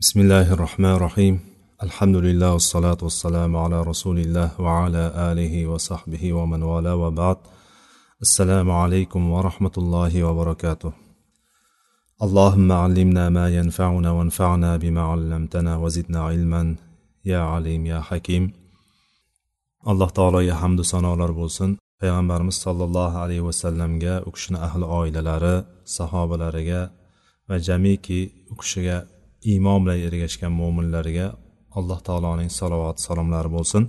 بسم الله الرحمن الرحيم الحمد لله والصلاة والسلام على رسول الله وعلى آله وصحبه ومن والاه وبعد السلام عليكم ورحمة الله وبركاته اللهم علمنا ما ينفعنا وانفعنا بما علمتنا وزدنا علما يا عليم يا حكيم alloh taologa hamdu sanolar bo'lsin. Payg'ambarimiz sollallohu alayhi vasallamga u kishini ahli oilalari sahobalariga va jamiki u kishiga iymon bilan ergashgan mo'minlarga alloh taoloning salovat salomlari bo'lsin.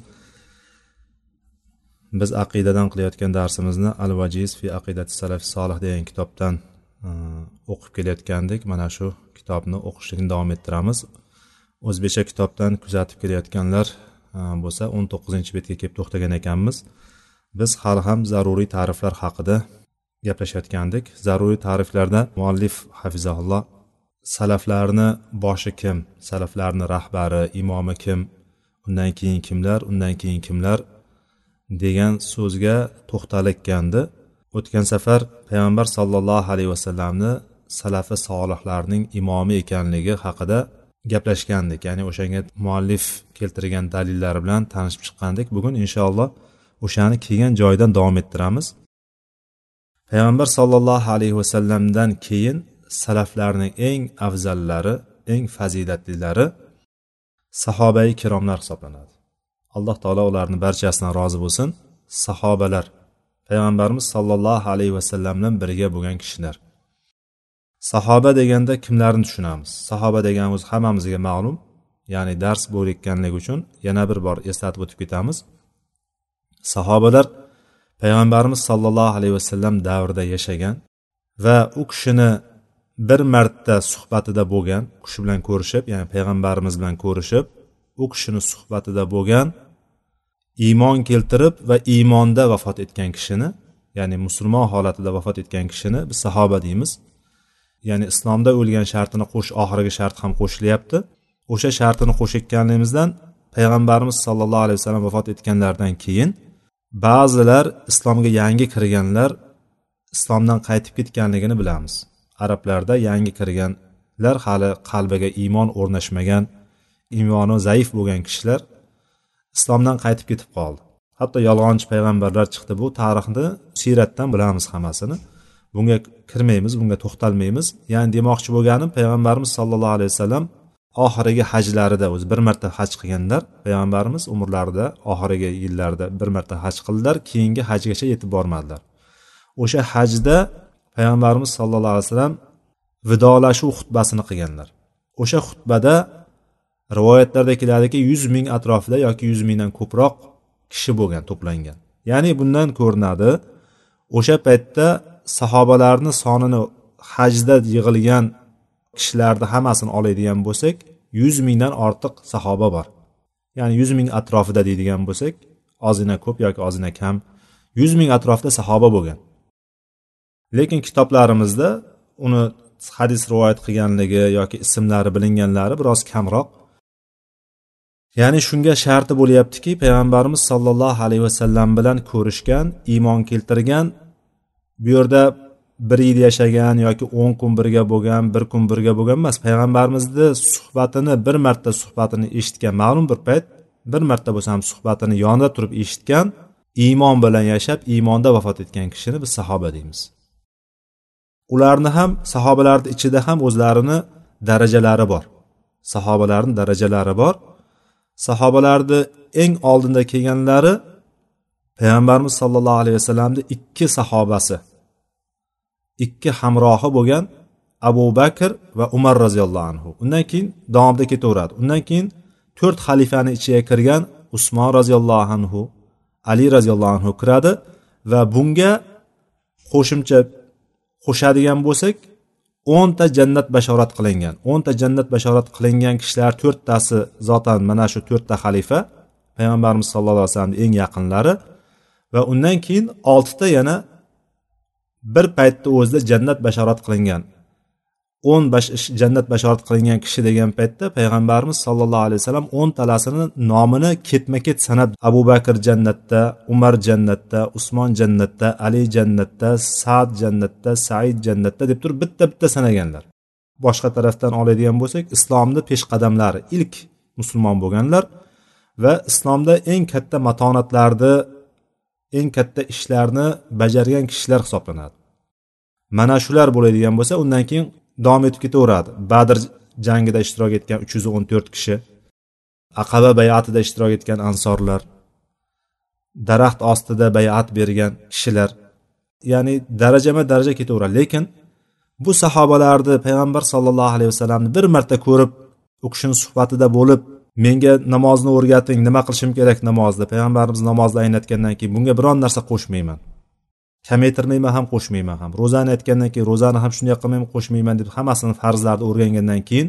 Biz aqidadan qilayotgan darsimizni al vajiz fi aqidati salaf solih degan kitobdan e, o'qib kelayotgandik. Mana shu kitobni o'qishlikni davom ettiramiz. O'zbekcha kitobdan kuzatib kelayotganlar e, bo'lsa o'n to'qqizinchi betga kelib to'xtagan ekanmiz. Biz hali ham zaruriy ta'riflar haqida gaplashayotgandik. Zaruriy ta'riflarda muallif hafizahulloh salaflarni boshi kim? Salaflarni rahbari imomi kim? Undan keyin kimlar? Undan keyin kimlar? degan so'zga to'xtalayotgandi o'tgan safar payg'ambar sollallohu alayhi vasallamni salafi solihlarning imomi ekanligi haqida gaplashgandik. Ya'ni o'shanga muallif keltirgan dalillari bilan tanishib chiqqandik. Bugun inshaalloh o'shani kelgan joyidan davom ettiramiz. Payg'ambar sollallohu alayhi vasallamdan keyin salaflarning eng afzallari eng fazilatlilari sahobai kiromlar hisoblanadi. Alloh taolo ularni barchasidan rozi bo'lsin. Sahobalar payg'ambarimiz sollallohu alayhi vasallam bilan birga bo'lgan kishilar. Sahoba deganda kimlarni tushunamiz? Sahoba deganimiz hammamizga ma'lum ya'ni dars bo'layotganligi uchun yana bir bor eslatib o'tib ketamiz. Sahobalar payg'ambarimiz sollallohu alayhi vasallam davrida yashagan va u kishini bir marta suhbatida bo'lgan u kishi bilan ko'rishib ya'ni payg'ambarimiz bilan ko'rishib u kishini suhbatida bo'lgan iymon keltirib va iymonda vafot etgan kishini ya'ni musulmon holatida vafot etgan kishini biz sahoba deymiz. Ya'ni islomda o'lgan shartini qo'sh oxirgi shart ham qo'shilyapti o'sha shartini qo'shayotganligimizdan payg'ambarimiz sollallohu alayhi vasallam vafot etganlaridan keyin ba'zilar islomga yangi kirganlar islomdan qaytib ketganligini bilamiz. Arablarda yangi kirganlar hali qalbiga iymon o'rnashmagan iymoni zaif bo'lgan kishilar islomdan qaytib ketib qoldi. Hatto yolg'onchi payg'ambarlar chiqdi. Bu tarixni siyratdan bilamiz hammasini. Bunga kirmaymiz bunga to'xtalmaymiz. Ya'ni demoqchi bo'lganim payg'ambarimiz sollallohu alayhi vasallam oxirgi hajlarida o'zi bir marta haj qilganlar. Payg'ambarimiz umrlarida oxirgi yillarida bir marta haj qildilar keyingi hajgacha yetib bormadilar. O'sha hajda payg'ambarimiz sollallohu alayhi vasallam vidolashuv xutbasini qilganlar. O'sha xutbada rivoyatlarda keladiki yuz ming atrofida yoki yuz mingdan ko'proq kishi bo'lgan to'plangan. Ya'ni bundan ko'rinadi o'sha paytda sahobalarni sonini hajda yig'ilgan kishilarni hammasini oladigan bo'lsak yuz mingdan ortiq sahoba bor. Ya'ni yuz ming atrofida deydigan bo'lsak ozgina ko'p yoki ozgina kam yuz ming atrofida sahoba bo'lgan. Lekin kitoblarimizda uni hadis rivoyat qilganligi yoki ismlari bilinganlari biroz kamroq. Ya'ni shunga sharti bo'lyaptiki payg'ambarimiz sollallohu alayhi vasallam bilan ko'rishgan iymon keltirgan bu yerda bir yil yashagan yoki o'n kun birga bo'lgan bir kun birga bo'lgan emas payg'ambarimizni suhbatini bir marta suhbatini eshitgan ma'lum bir payt bir marta bo'lsa ham suhbatini yonida turib eshitgan iymon bilan yashab iymonda vafot etgan kishini biz sahoba deymiz. Ularni ham sahobalarni ichida ham o'zlarini darajalari bor. Sahobalarni darajalari bor. Sahobalarni eng oldinda kelganlari payg'ambarimiz sollallohu alayhi vasallamni ikki sahobasi. Ikki hamrohi bo'lgan abu bakr va umar roziyallohu anhu. Undan keyin davomida ketaveradi. Undan keyin to'rt xalifani ichiga kirgan usmon roziyallohu anhu ali roziyallohu anhu kiradi va bunga qo'shimcha qo'shadigan bo'lsak o'nta jannat bashorat qilingan. O'nta jannat bashorat qilingan kishilar to'rttasi zotan mana shu to'rtta xalifa payg'ambarimiz sallallohu alayhi vasallamni eng yaqinlari va undan keyin oltita yana bir paytni o'zida jannat bashorat qilingan. O'n jannat bashorat qilingan kishi degan paytda payg'ambarimiz sollallohu alayhi vasallam o'ntalasini nomini ketma ket sanab abu bakr jannatda umar jannatda usmon jannatda ali jannatda sad jannatda said jannatda deb turib bitta bitta sanaganlar. Boshqa tarafdan oladigan bo'lsak islomni peshqadamlari ilk musulmon bo'lganlar va islomda eng katta matonatlarni eng katta ishlarni bajargan kishilar hisoblanadi. Mana shular bo'ladigan bo'lsa undan keyin davom etib ketaveradi. Badr jangida ishtirok etgan uch yuz o'n to'rt kishi aqaba bayatida ishtirok etgan ansorlar daraxt ostida bayat bergan kishilar ya'ni darajama daraja ketaveradi. Lekin bu sahobalarni payg'ambar sollallohu alayhi vasallamni bir marta ko'rib u kishini suhbatida bo'lib menga namozni o'rgating nima qilishim kerak namozda? Payg'ambarimiz namozni anglatgandan keyin bunga biron narsa qo'shmayman. Kamaytirmayman ham qo'shmayman ham. Ro'zani aytgandan keyin ro'zani ham shunday qilmayman qo'shmayman deb hammasini farzlarni o'rgangandan keyin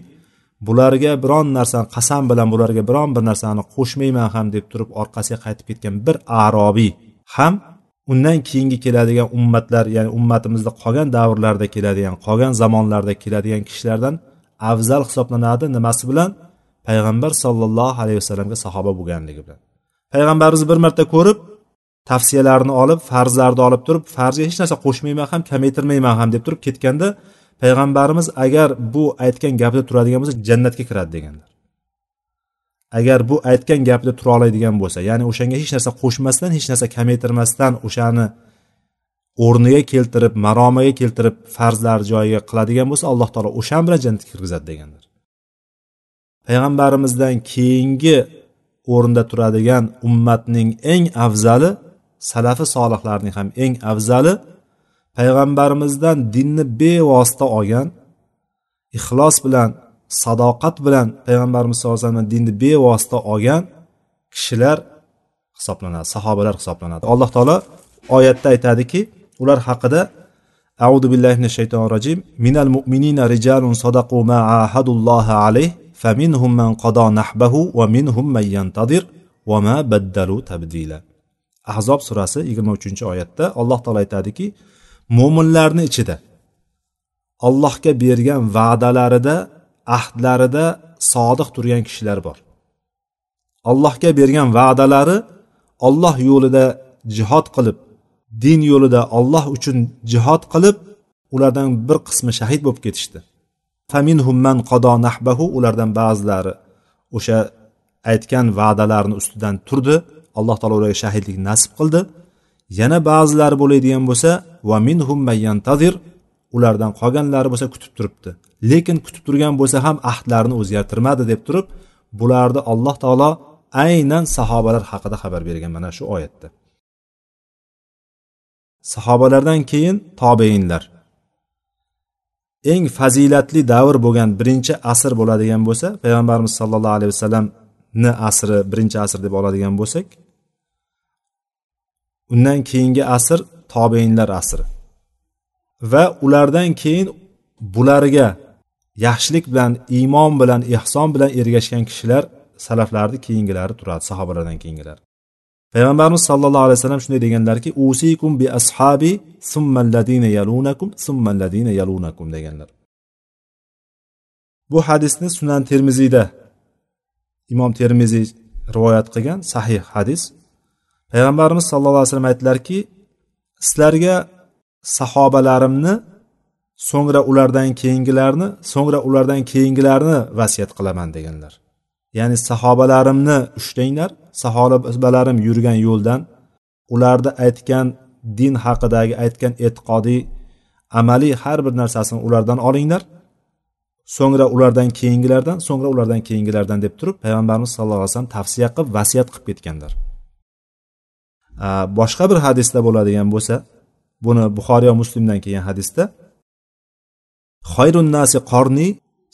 bularga biron narsani qasam bilan bularga biron bir narsani qo'shmayman ham deb turib orqasiga qaytib ketgan bir arobiy ham undan keyingi keladigan ummatlar ya'ni ummatimizda qolgan davrlarda keladigan qolgan zamonlarda keladigan kishilardan afzal hisoblanadi. Nimasi bilan? Payg'ambar sollallohu alayhi vasallamga sahoba bo'lganligi bilan. Payg'ambarimizni bir marta ko'rib tavsiyalarini olib farzlarni olib turib farzga hech narsa qo'shmayman ham kamaytirmayman ham deb turib ketganda payg'ambarimiz agar bu aytgan gapida turadigan bo'lsa jannatga kiradi deganlar. Agar bu aytgan gapida tura oladigan bo'lsa ya'ni o'shanga hech narsa qo'shmasdan hech narsa kamaytirmasdan o'shani o'rniga keltirib maromiga keltirib farzlar joyiga qiladigan bo'lsa alloh taolo o'shan bilan jannatga kirgizadi deganlar. Payg'ambarimizdan keyingi o'rinda turadigan ummatning eng afzali salafi solihlarning ham eng afzali payg'ambarimizdan dinni bevosita olgan ixlos bilan sadoqat bilan payg'ambarimiz sallallohu alayhi vasallam dinni bevosita olgan kishilar hisoblanadi sahobalar hisoblanadi. Alloh taolo oyatda aytadiki ular haqida audu billahi minash shaytonir rojim minal mu'minina rijalun sadaqu ma ahadullohi alayh faminhum man qada nahbahu va minhum man yantadir va ma baddalu tabdila. Ahzob surasi yigirma uchinchi oyatda alloh taolo aytadiki mo'minlarni ichida allohga bergan va'dalarida ahdlarida sodiq turgan kishilar bor. Allohga bergan va'dalari olloh yo'lida jihod qilib din yo'lida olloh uchun jihod qilib ulardan bir qismi shahid bo'lib ketishdi. Faminhumman qado nahbahu ulardan ba'zilari o'sha aytgan va'dalarini ustidan turdi. Alloh taolo ularga shahidlik nasib qildi. Yana ba'zilari bo'ladigan bo'lsa va minhum mayyantazir ulardan qolganlari bo'lsa kutib turibdi. Lekin kutib turgan bo'lsa ham ahdlarini o'zgartirmadi deb turib bularni alloh taolo aynan sahobalar haqida xabar bergan mana shu oyatda. Sahobalardan keyin tobeinlar. Eng fazilatli davr bo'lgan birinchi asr bo'ladigan bo'lsa payg'ambarimiz sollallohu alayhi vasallamni asri birinchi asr deb oladigan bo'lsak undan keyingi asr tobeinlar asri. Va ulardan keyin bularga yaxshilik bilan iymon bilan ehson bilan ergashgan kishilar salaflarni keyingilari turadi sahobalardan keyingilar. Payg'ambarimiz sallallohu alayhi vasallam shunday deganlarki usikum bi ashabi summalladina yalunakum summalladina yalunakum deganlar. Bu hadisni sunan termiziyda imom termiziy rivoyat qilgan sahih hadis payg'ambarimiz sallallohu alayhi vasallam aytdilarki sizlarga sahobalarimni so'ngra ulardan keyingilarni so'ngra ulardan keyingilarni vasiyat qilaman deganlar. Ya'ni sahobalarimni ushlanglar sahobalarim yurgan yo'ldan ularni aytgan din haqidagi aytgan e'tiqodiy amaliy har bir narsasini ulardan olinglar. So'ngra ulardan keyingilardan so'ngra ulardan keyingilardan deb turib payg'ambarimiz sallallohu alayhi vasallam tavsiya qilib vasiyat qilib ketganlar. Boshqa bir hadisda bo'ladigan bo'lsa buni buxoriy va muslimdan kelgan hadisda xoyrun nasi qorni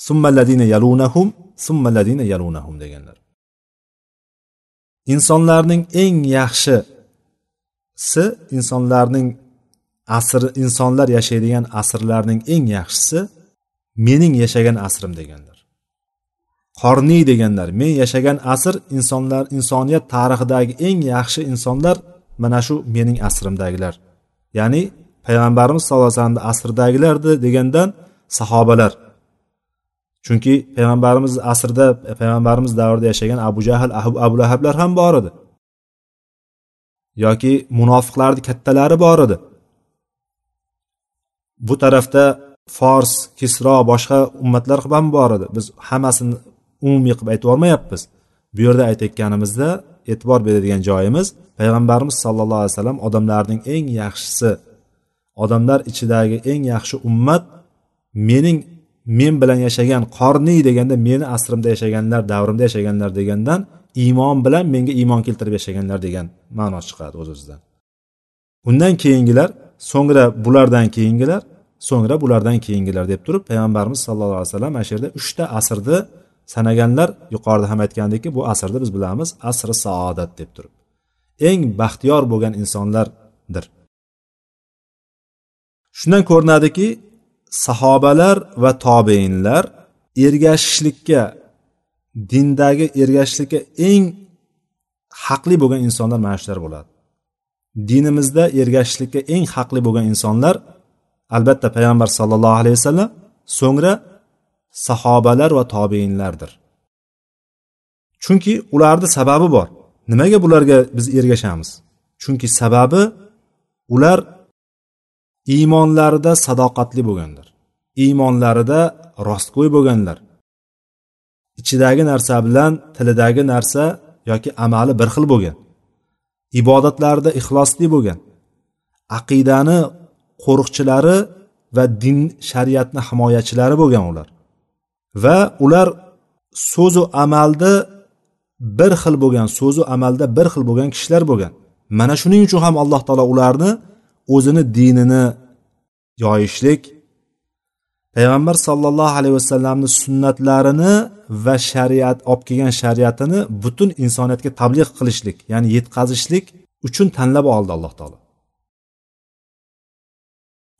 summaladina yalunahum summaladina yalunahum deganlar. Insonlarning eng yaxshisi insonlarning asr insonlar yashaydigan asrlarning eng yaxshisi mening yashagan asrim deganlar. Qorniy deganlar. Men yashagan asr insonlar insoniyat tarixidagi eng yaxshi insonlar mana shu mening asrimdagilar. Ya'ni payg'ambarimiz sallallohu alayhi vasallamni asridagilardi degandan sahobalar. Chunki payg'ambarimiz asrida payg'ambarimiz davrida yashagan abu jahl abu lahablar ham bor edi. Yoki munofiqlarni kattalari bor edi. Bu tarafda fors kisro boshqa ummatlar ham bor edi. Biz hammasini umumiy qilib aytib yubormayapmiz bu yerda aytayotganimizda e'tibor beradigan joyimiz payg'ambarimiz sallallohu alayhi vasallam odamlarning eng yaxshisi odamlar ichidagi eng yaxshi ummat mening men bilan yashagan qorniy deganda meni asrimda yashaganlar davrimda yashaganlar degandan iymon bilan menga iymon keltirib yashaganlar degan ma'no chiqadi o'z o'zidan undan keyingilar so'ngra bulardan keyingilar so'ngra bulardan keyingilar deb turib payg'ambarimiz sallallohu alayhi vasallam mana shu yerda uchta asrni sanaganlar yuqorida ham aytgandikki bu asrni biz bilamiz asri saodat deb turib eng baxtiyor bo'lgan insonlardir. Shundan ko'rinadiki sahobalar va tobeinlar ergashishlikka dindagi ergashishlikka eng haqli bo'lgan insonlar mana shular bo'ladi. Dinimizda ergashishlikka eng haqli bo'lgan insonlar albatta payg'ambar sallallohu alayhi vasallam so'ngra sahobalar va tobeinlardir. Chunki ularni sababi bor. Nimaga bularga biz ergashamiz? Chunki sababi ular iymonlarida sadoqatli bo'lganlar. Iymonlarida rostgo'y bo'lganlar. Ichidagi narsa bilan tilidagi narsa yoki amali bir xil bo'lgan. Ibodatlarida ixlosli bo'lgan. Aqidani qo'riqchilari va din shariatni himoyachilari bo'lgan ular. Va ular so'zu amalda bir xil bo'lgan so'zu amalda bir xil bo'lgan kishilar bo'lgan. Mana shuning uchun ham alloh taolo ularni o'zini dinini yoyishlik payg'ambar sollallohu alayhi vasallamni sunnatlarini va shariat olib kelgan shariatini butun insoniyatga tabliq qilishlik ya'ni yetkazishlik uchun tanlab oldi alloh taolo.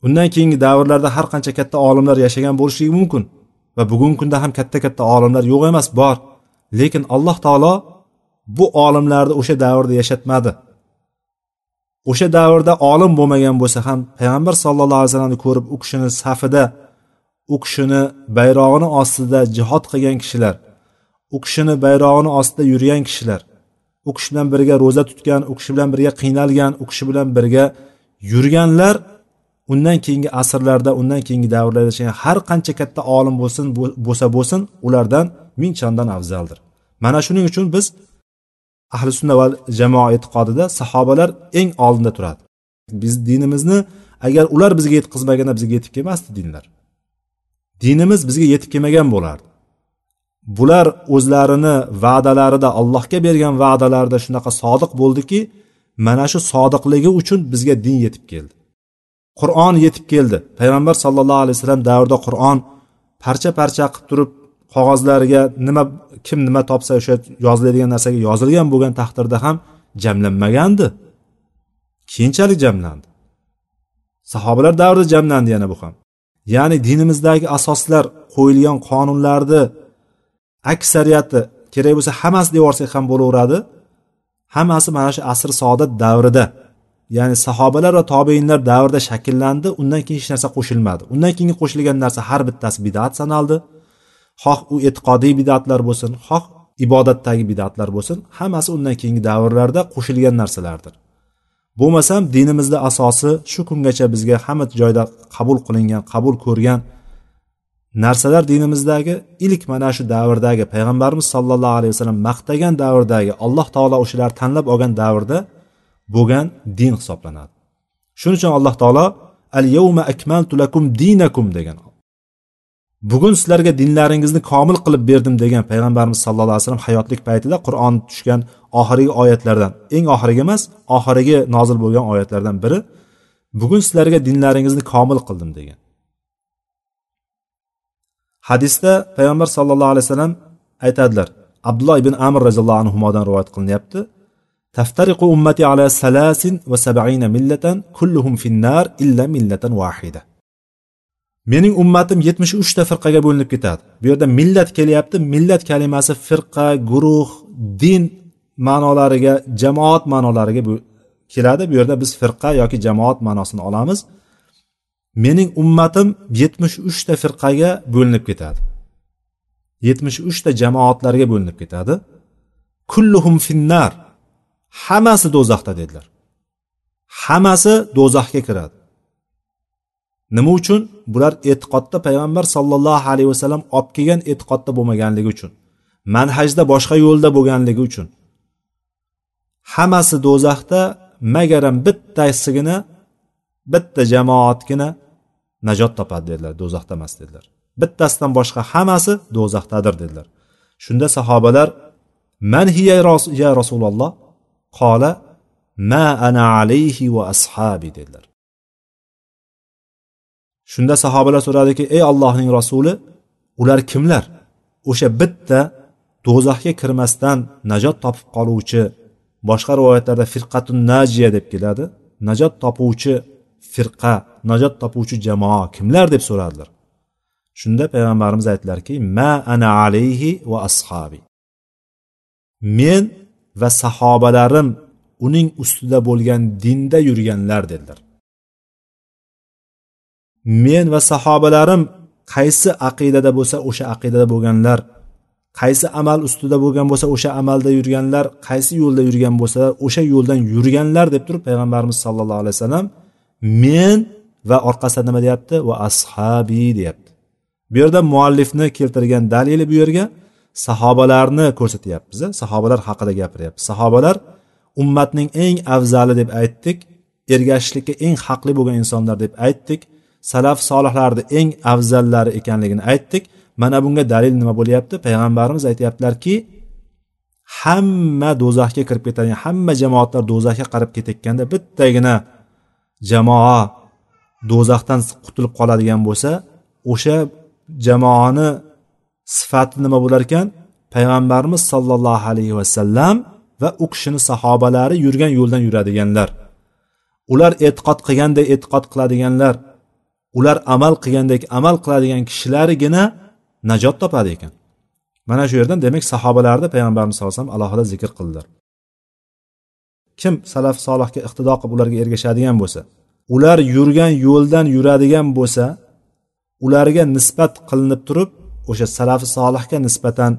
Undan keyingi davrlarda har qancha katta olimlar yashagan bo'lishligi mumkin. Va bugungi kunda ham katta katta olimlar yo'q emas bor. Lekin alloh taolo bu olimlarni o'sha davrda yashatmadi. O'sha davrda olim bo'lmagan bo'lsa ham payg'ambar sallallohu alayhi vasallamni ko'rib u kishini safida u kishini bayrog'ini ostida jihod qilgan kishilar u kishini bayrog'ini ostida yurgan kishilar u kishi bilan birga ro'za tutgan u kishi bilan birga qiynalgan u kishi bilan birga yurganlar undan keyingi asrlarda undan keyingi davrlarda yashagan har qancha katta olim bo'lsin bo'lsa bo'lsin ulardan ming chandon afzaldir. Mana shuning uchun biz ahli sunna va jamoa e'tiqodida sahobalar eng oldinda turadi. Biz dinimizni agar ular bizga yetkazmaganda bizga yetib kelmasdi dinlar. Dinimiz bizga yetib kelmagan bo'lardi. Bular o'zlarini va'dalarida allohga bergan va'dalarida shunaqa sodiq bo'ldiki mana shu sodiqligi uchun bizga din yetib keldi. Qur'on yetib keldi. Payg'ambar sallallohu alayhi vasallam davrida qur'on parcha parcha qilib turib qog'ozlariga nima kim nima topsa o'sha yoziladigan narsaga yozilgan bo'lgan taqdirda ham jamlanmagandi. Keyinchalik jamlandi. Sahobalar davrida jamlandi yana bu ham. Ya'ni dinimizdagi asoslar qo'yilgan qonunlarni aksariyati kerak bo'lsa hammasi deb yuborsak ham bo'laveradi. Hammasi mana shu asr saodat davrida ya'ni sahobalar va tobeinlar davrida shakllandi undan keyin hech narsa qo'shilmadi. Undan keyingi qo'shilgan narsa har bittasi bidat sanaldi. Xoh u e'tiqodiy bidatlar bo'lsin xoh ibodatdagi bidatlar bo'lsin hammasi undan keyingi davrlarda qo'shilgan narsalardir. Bo'lmasam dinimizda asosi shu kungacha bizga hamma joyda qabul qilingan qabul ko'rgan narsalar dinimizdagi ilk mana shu davrdagi payg'ambarimiz sollallohu alayhi vasallam maqtagan davrdagi alloh taolo o'shalarni tanlab olgan davrda bo'lgan din hisoblanadi. Shuning uchun alloh taolo al yawma akmaltu lakum dinakum degan bugun sizlarga dinlaringizni komil qilib berdim degan payg'ambarimiz sallallohu alayhi vasallam hayotlik paytida qur'on tushgan oxirgi oyatlardan eng oxirgi emas oxirgi nozil bo'lgan oyatlardan biri bugun sizlarga dinlaringizni komil qildim degan. Hadisda payg'ambar sallallohu alayhi vasallam aytadilar abdulloh ibn amr roziyallohu anhudan rivoyat qilinyapti تفترق أمتي على ثلاث وسبعين ملة كلهم في النار إلا ملة واحدة mening ummatim yetmish uchta firqaga bo'linib ketadi bu yerda millat kelyapti millat kalimasi firqa guruh din ma'nolariga jamoat ma'nolariga keladi bu yerda biz firqa yoki jamoat ma'nosini olamiz mening ummatim yetmish uchta firqaga bo'linib ketadi yetmish uchta jamoatlarga bo'linib ketadi kulluhum finnar hammasi do'zaxda dedilar. Hammasi do'zaxga kiradi. Nima uchun? Bular e'tiqodda payg'ambar sollallohu alayhi vasallam olib kelgan e'tiqodda bo'lmaganligi uchun manhajda boshqa yo'lda bo'lganligi uchun. Hammasi do'zaxda magaram bittasigina bitta jamoatgina najot topadi dedilar do'zaxda emas dedilar. Bittasidan boshqa hammasi do'zaxdadir dedilar. Shunda sahobalar man hiya ya rasululloh? Qola ma ana alayhi va ashabi dedilar. Shunda sahobalar so'radiki ey allohning rasuli ular kimlar? O'sha bitta do'zaxga kirmasdan najot topib qoluvchi boshqa rivoyatlarda firqatun najiya deb keladi. Najot topuvchi firqa najot topuvchi jamoa kimlar deb so'radilar. Shunda payg'ambarimiz aytdilarki ma ana alayhi va ashabi. Men va sahobalarim uning ustida bo'lgan dinda yurganlar dedilar. Men va sahobalarim qaysi aqidada bo'lsa o'sha aqidada bo'lganlar qaysi amal ustida bo'lgan bo'lsa o'sha amalda yurganlar qaysi yo'lda yurgan bo'lsalar o'sha yo'ldan yurganlar deb turib payg'ambarimiz sollallohu alayhi vasallam men va orqasida nima deyapti? Va ashabiy deyapti. Bu yerda muallifni keltirgan dalili bu yerga. Sahobalarni ko'rsatyapmiz sahobalar haqida gapiryapmiz. Sahobalar ummatning eng afzali deb aytdik ergashishlikka eng haqli bo'lgan insonlar deb aytdik salaf solihlarni eng afzallari ekanligini aytdik. Mana bunga dalil nima bo'lyapti? Payg'ambarimiz aytyaptilarki hamma do'zaxga kirib ketadigan hamma jamoatlar do'zaxga qarab ketayotganda bittagina jamoa do'zaxdan qutulib qoladigan bo'lsa o'sha jamoani sifati nima bo'lar ekan payg'ambarimiz sollallohu alayhi vasallam va u kishini sahobalari yurgan yo'ldan yuradiganlar. Ular e'tiqod qilganday e'tiqod qiladiganlar. Ular amal qilgandek amal qiladigan kishilargina najot topadi ekan. Mana shu yerdan demak sahobalarni payg'ambarimiz sallallohu alayhi vasallam alohida zikr qildilar. Kim salaf solihga iqtido qilib ularga ergashadigan bo'lsa ular yurgan yo'ldan yuradigan bo'lsa ularga nisbat qilinib turib o'sha salafi solihga nisbatan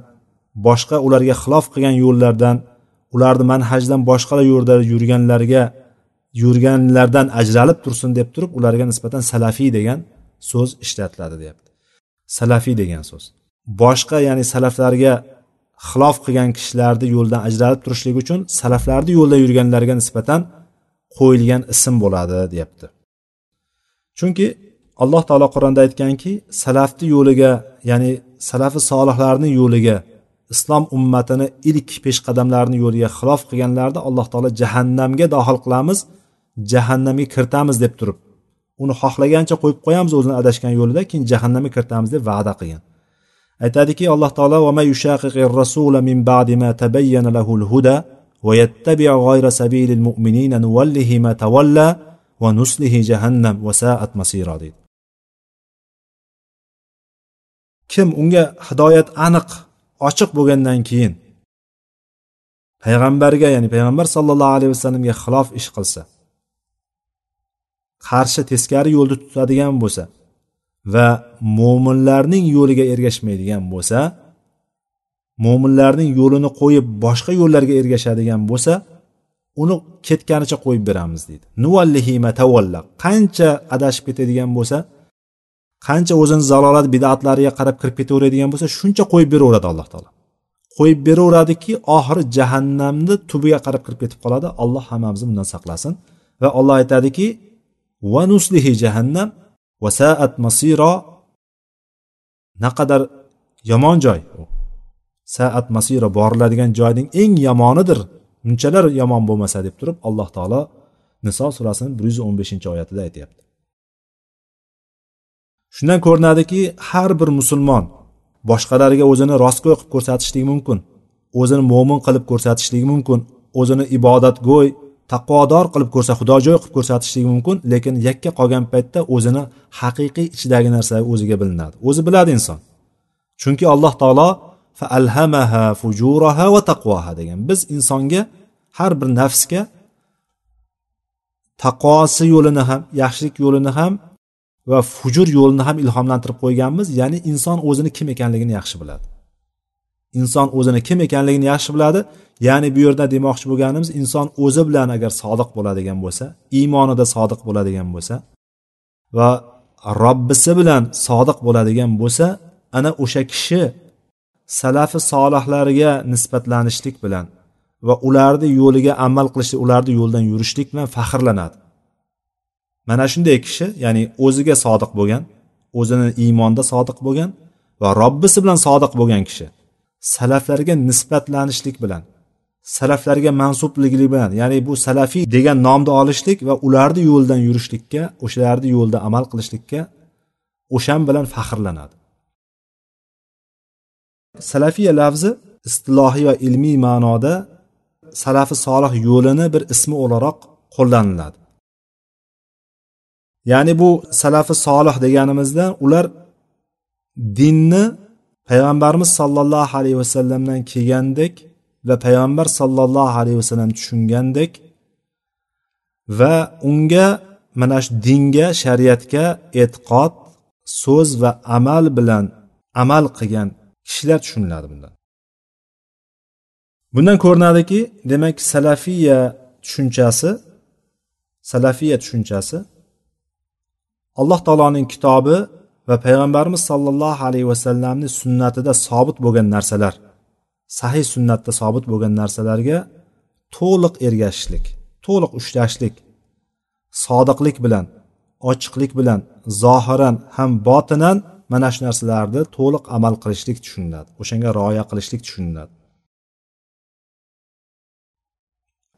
boshqa ularga xilof qilgan yo'llardan ularni manhajdan boshqa yo'lda yurganlarga yurganlardan ajralib tursin deb turib ularga nisbatan salafiy degan so'z ishlatiladi deyapti. Salafiy degan so'z. Boshqa ya'ni salaflarga xilof qilgan kishilarni yo'ldan ajralib turishlik uchun salaflarni yo'lda yurganlarga nisbatan qo'yilgan ism bo'ladi deyapti. Chunki alloh taolo qur'onda aytganki salafni yo'liga ya'ni salafi solihlarni yo'liga islom ummatini ilk peshqadamlarni yo'liga xilof qilganlarni alloh taolo jahannamga dohil qilamiz jahannamga kiritamiz deb turib uni xohlagancha qo'yib qo'yamiz o'zini adashgan yo'lida keyin jahannamga kiritamiz deb va'da qilgan. Aytadiki alloh taolo rasula min ba'di ma tabayyana lahul huda va yattabi' ghayra sabilil mu'minina nuvallihi ma tawalla va nuslihi jahannam va sa'at masira deydi. Kim unga hidoyat aniq ochiq bo'lgandan keyin payg'ambarga ya'ni payg'ambar sollallohu alayhi vasallamga xilof ish qilsa qarshi teskari yo'lni tutadigan bo'lsa va mo'minlarning yo'liga ergashmaydigan bo'lsa mo'minlarning yo'lini qo'yib boshqa yo'llarga ergashadigan bo'lsa uni ketganicha qo'yib beramiz deydi. Qancha adashib ketadigan bo'lsa qancha o'zini zalolat bidatlariga qarab kirib ketaveradigan bo'lsa shuncha qo'yib beraveradi alloh taolo. Qo'yib beraveradiki oxiri jahannamni tubiga qarab kirib ketib qoladi. Alloh hammamizni bundan saqlasin. Va olloh aytadiki va nuslihi jahannam va saat masiro naqadar yomon joy. Saat masiro boriladigan joyning eng yomonidir. Bunchalar yomon bo'lmasa deb turib alloh taolo niso surasini bir yuz o'n beshinchi oyatida aytyapti. Shundan ko'rinadiki har bir musulmon boshqalarga o'zini rostgo'y qilib ko'rsatishligi mumkin o'zini mo'min qilib ko'rsatishligi mumkin o'zini ibodatgo'y taqvodor qilib ko'rsa xudojo'y qilib ko'rsatishligi mumkin lekin yakka qolgan paytda o'zini haqiqiy ichidagi narsa o'ziga bilinadi. O'zi biladi inson. Chunki alloh taolo alhamaha fujuraha va taqvoha degan. Biz insonga har bir nafsga taqvosi yo'lini ham yaxshilik yo'lini ham va fujur yo'lini ham ilhomlantirib qo'yganmiz. Ya'ni inson o'zini kim ekanligini yaxshi biladi. Inson o'zini kim ekanligini yaxshi biladi. Ya'ni bu yerda demoqchi bo'lganimiz inson o'zi bilan agar sodiq bo'ladigan bo'lsa iymonida sodiq bo'ladigan bo'lsa va robbisi bilan sodiq bo'ladigan bo'lsa ana o'sha kishi salafi solihlarga nisbatlanishlik bilan va ularni yo'liga amal qilishlik ularni yo'lidan yurishlik bilan faxrlanadi. Mana shunday kishi ya'ni o'ziga sodiq bo'lgan o'zini iymonda sodiq bo'lgan va robbisi bilan sodiq bo'lgan kishi. Salaflarga nisbatlanishlik bilan salaflarga mansubligi bilan ya'ni bu salafiy degan nomni olishlik va ularni yo'lidan yurishlikka o'shalarni yo'lida amal qilishlikka o'shan bilan faxrlanadi. Salafiya lafzi istilohiy va ilmiy ma'noda salafi solih yo'lini bir ismi o'laroq qo'llaniladi. Ya'ni bu salafi solih deganimizda ular dinni payg'ambarimiz sollallohu alayhi vasallamdan kelgandek va payg'ambar sollallohu alayhi vasallam tushungandek va unga mana shu dinga shariatga e'tiqod so'z va amal bilan amal qilgan kishilar tushuniladi bundan. Bundan ko'rinadiki demak salafiya tushunchasi salafiya tushunchasi alloh taoloning kitobi va payg'ambarimiz sollallohu alayhi vasallamni sunnatida sobit bo'lgan narsalar sahiy sunnatda sobit bo'lgan narsalarga to'liq ergashishlik to'liq ushlashlik sodiqlik bilan ochiqlik bilan zohiran ham botinan mana shu narsalarni to'liq amal qilishlik tushuniladi o'shanga rioya qilishlik tushuniladi.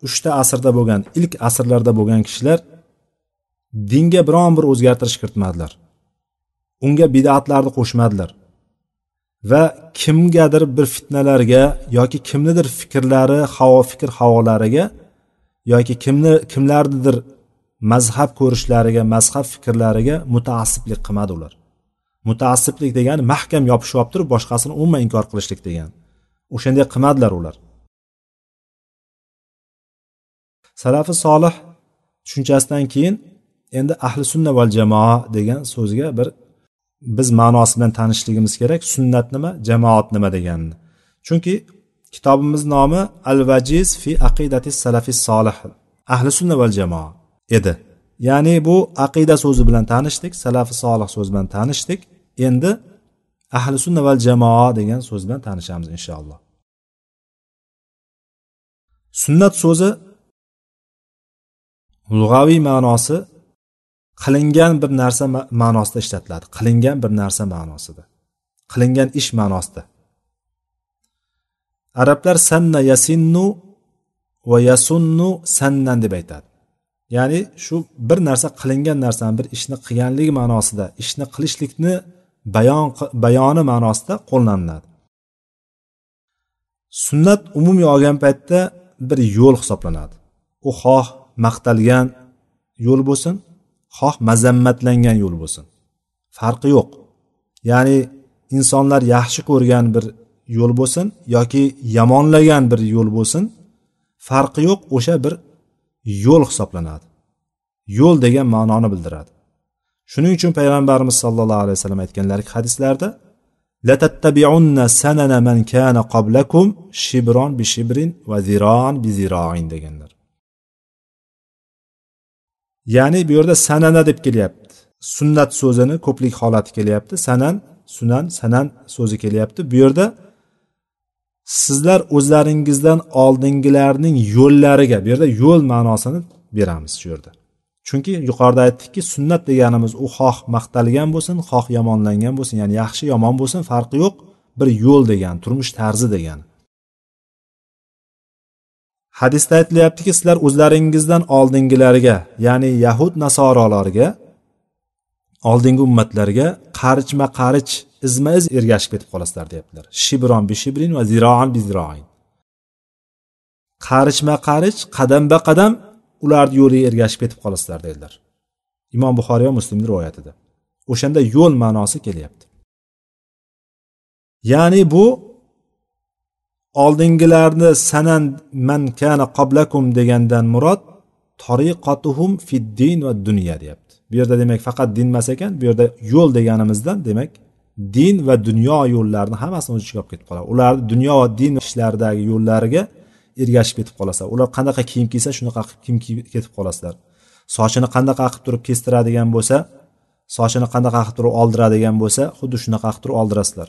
Uchta asrda bo'lgan ilk asrlarda bo'lgan kishilar dinga biron bir o'zgartirish kiritmadilar. Unga bidatlarni qo'shmadilar. Va kimgadir bir fitnalarga yoki kimnidir fikrlari havo fikr havolariga yoki kimni kimlarnidir mazhab ko'rishlariga mazhab fikrlariga mutaassiblik qilmadi ular. Mutaassiblik degani mahkam yopishib olib turib boshqasini umuman inkor qilishlik degani. O'shanday qilmadilar ular. Salafi solih tushunchasidan keyin endi ahli sunna val jamoa degan so'zga bir biz ma'nosi bilan tanishligimiz kerak sunnat nima jamoat nima deganini. Chunki kitobimiz nomi al vajiz fi aqidati salafi solih ahli sunna val jamoa edi. Ya'ni bu aqida so'zi bilan tanishdik salafi solih so'zi bilan tanishdik. Endi ahli sunna val jamoa degan so'z bilan tanishamiz inshaalloh. Sunnat so'zi lug'aviy ma'nosi qilingan bir narsa ma'nosida ishlatiladi. Qilingan bir narsa ma'nosida. Qilingan ish ma'nosida. Arablar sanna yasinnu va yasunnu sannan deb aytadi. Ya'ni shu bir narsa qilingan narsani bir ishni qilganlik ma'nosida ishni qilishlikni bayon bayoni ma'nosida qo'llaniladi. Sunnat umumiy olgan paytda bir yo'l hisoblanadi. U xoh maqtalgan yo'l bo'lsin xoh mazammatlangan yo'l bo'lsin. Farqi yo'q. Ya'ni insonlar yaxshi ko'rgan bir yo'l bo'lsin yoki yomonlagan bir yo'l bo'lsin farqi yo'q o'sha bir yo'l hisoblanadi. Yo'l degan ma'noni bildiradi. Shuning uchun payg'ambarimiz sollallohu alayhi vasallam aytganlarki hadislarda latattabiunna sanana man kana qablakum shibron bi shibrin va ziroan bi ziroin deganlar. Ya'ni bu yerda sanana deb kelyapti. Sunnat so'zini ko'plik holati kelyapti. Sanan sunan sanan so'zi kelyapti. Bu yerda sizlar o'zlaringizdan oldingilarning yo'llariga bu yerda yo'l ma'nosini beramiz shu yerda. Chunki yuqorida aytdikki sunnat deganimiz u xoh maqtalgan bo'lsin xoh yomonlangan bo'lsin ya'ni yaxshi yomon bo'lsin farqi yo'q. Bir yo'l degani turmush tarzi degani hadisda aytilyaptiki sizlar o'zlaringizdan oldingilarga ya'ni yahud nasorolarga oldingi ummatlarga qarichma qarich izma iz ergashib ketib qolasizlar deyaptilar. Shibron bi shibrin va ziroan bi ziroin qarichma qarich qadamba qadam ularni yo'liga ergashib ketib qolasizlar dedilar imom buxoriy va muslimni rivoyatida. O'shanda yo'l ma'nosi kelyapti. Ya'ni bu oldingilarni sanan man kana qoblakum degandan murod tariqatuhum fid din va dunyo deyapti. Bu yerda demak faqat din emas ekan bu yerda yo'l deganimizdan demak din va dunyo yo'llarini hammasini o'z ichiga olib ketib qoladi. Ularni dunyo va din ishlaridagi yo'llariga ergashib ketib qolasizlar ular qanaqa kiyim kiysa shunaqa qilib kiyim kiyib ketib qolasizlar. Sochini qanaqa qilib turib kestiradigan bo'lsa sochini qanaqa qilib turib oldiradigan bo'lsa xuddi shunaqa qilib turib oldirasizlar.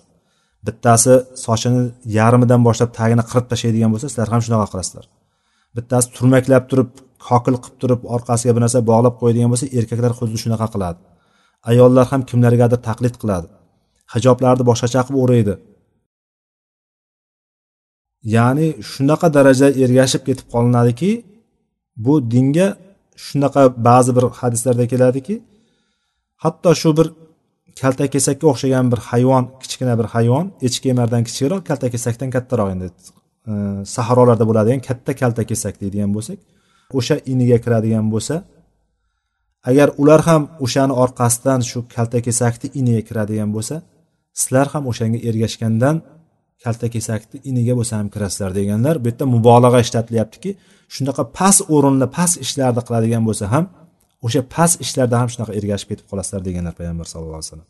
Bittasi sochini yarmidan boshlab tagini qirib tashlaydigan bo'lsa sizlar ham shunaqa qilasizlar bittasi turmaklab turib kokil qilib turib orqasiga bir narsa bog'lab qo'yadigan bo'lsa erkaklar xuddi shunaqa qiladi. Ayollar ham kimlargadir taqlid qiladi. Hijoblarni boshqacha qilib o'raydi. Ya'ni shunaqa darajada ergashib ketib qolinadiki bu dinga shunaqa ba'zi bir hadislarda keladiki hatto shu bir kaltakesakka o'xshagan bir hayvon kichkina bir hayvon echki emardan kichikroq kaltakesakdan kattaroq endi e, sahrolarda bo'ladigan katta kaltakesak deydigan bo'lsak o'sha iniga kiradigan bo'lsa agar ular ham o'shani orqasidan shu kaltakesakni iniga kiradigan bo'lsa sizlar ham o'shanga ergashgandan kaltakesakni iniga bo'lsa ham kirasizlar deganlar. Bu yerda mubolag'a ishlatilyaptiki shunaqa past o'rinda past ishlarni qiladigan bo'lsa ham o'sha past ishlarda ham shunaqa ergashib ketib qolasizlar deganlar payg'ambar sallallohu alayhi vasallam.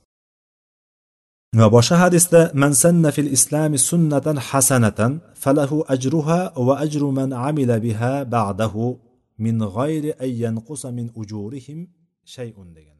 Va boshqa hadisda man sanna fil islami sunnatan hasanatan falahu ajruha va ajru man amila biha ba'dahu min g'ayri an yanqusa min ujurihim shay'un degan.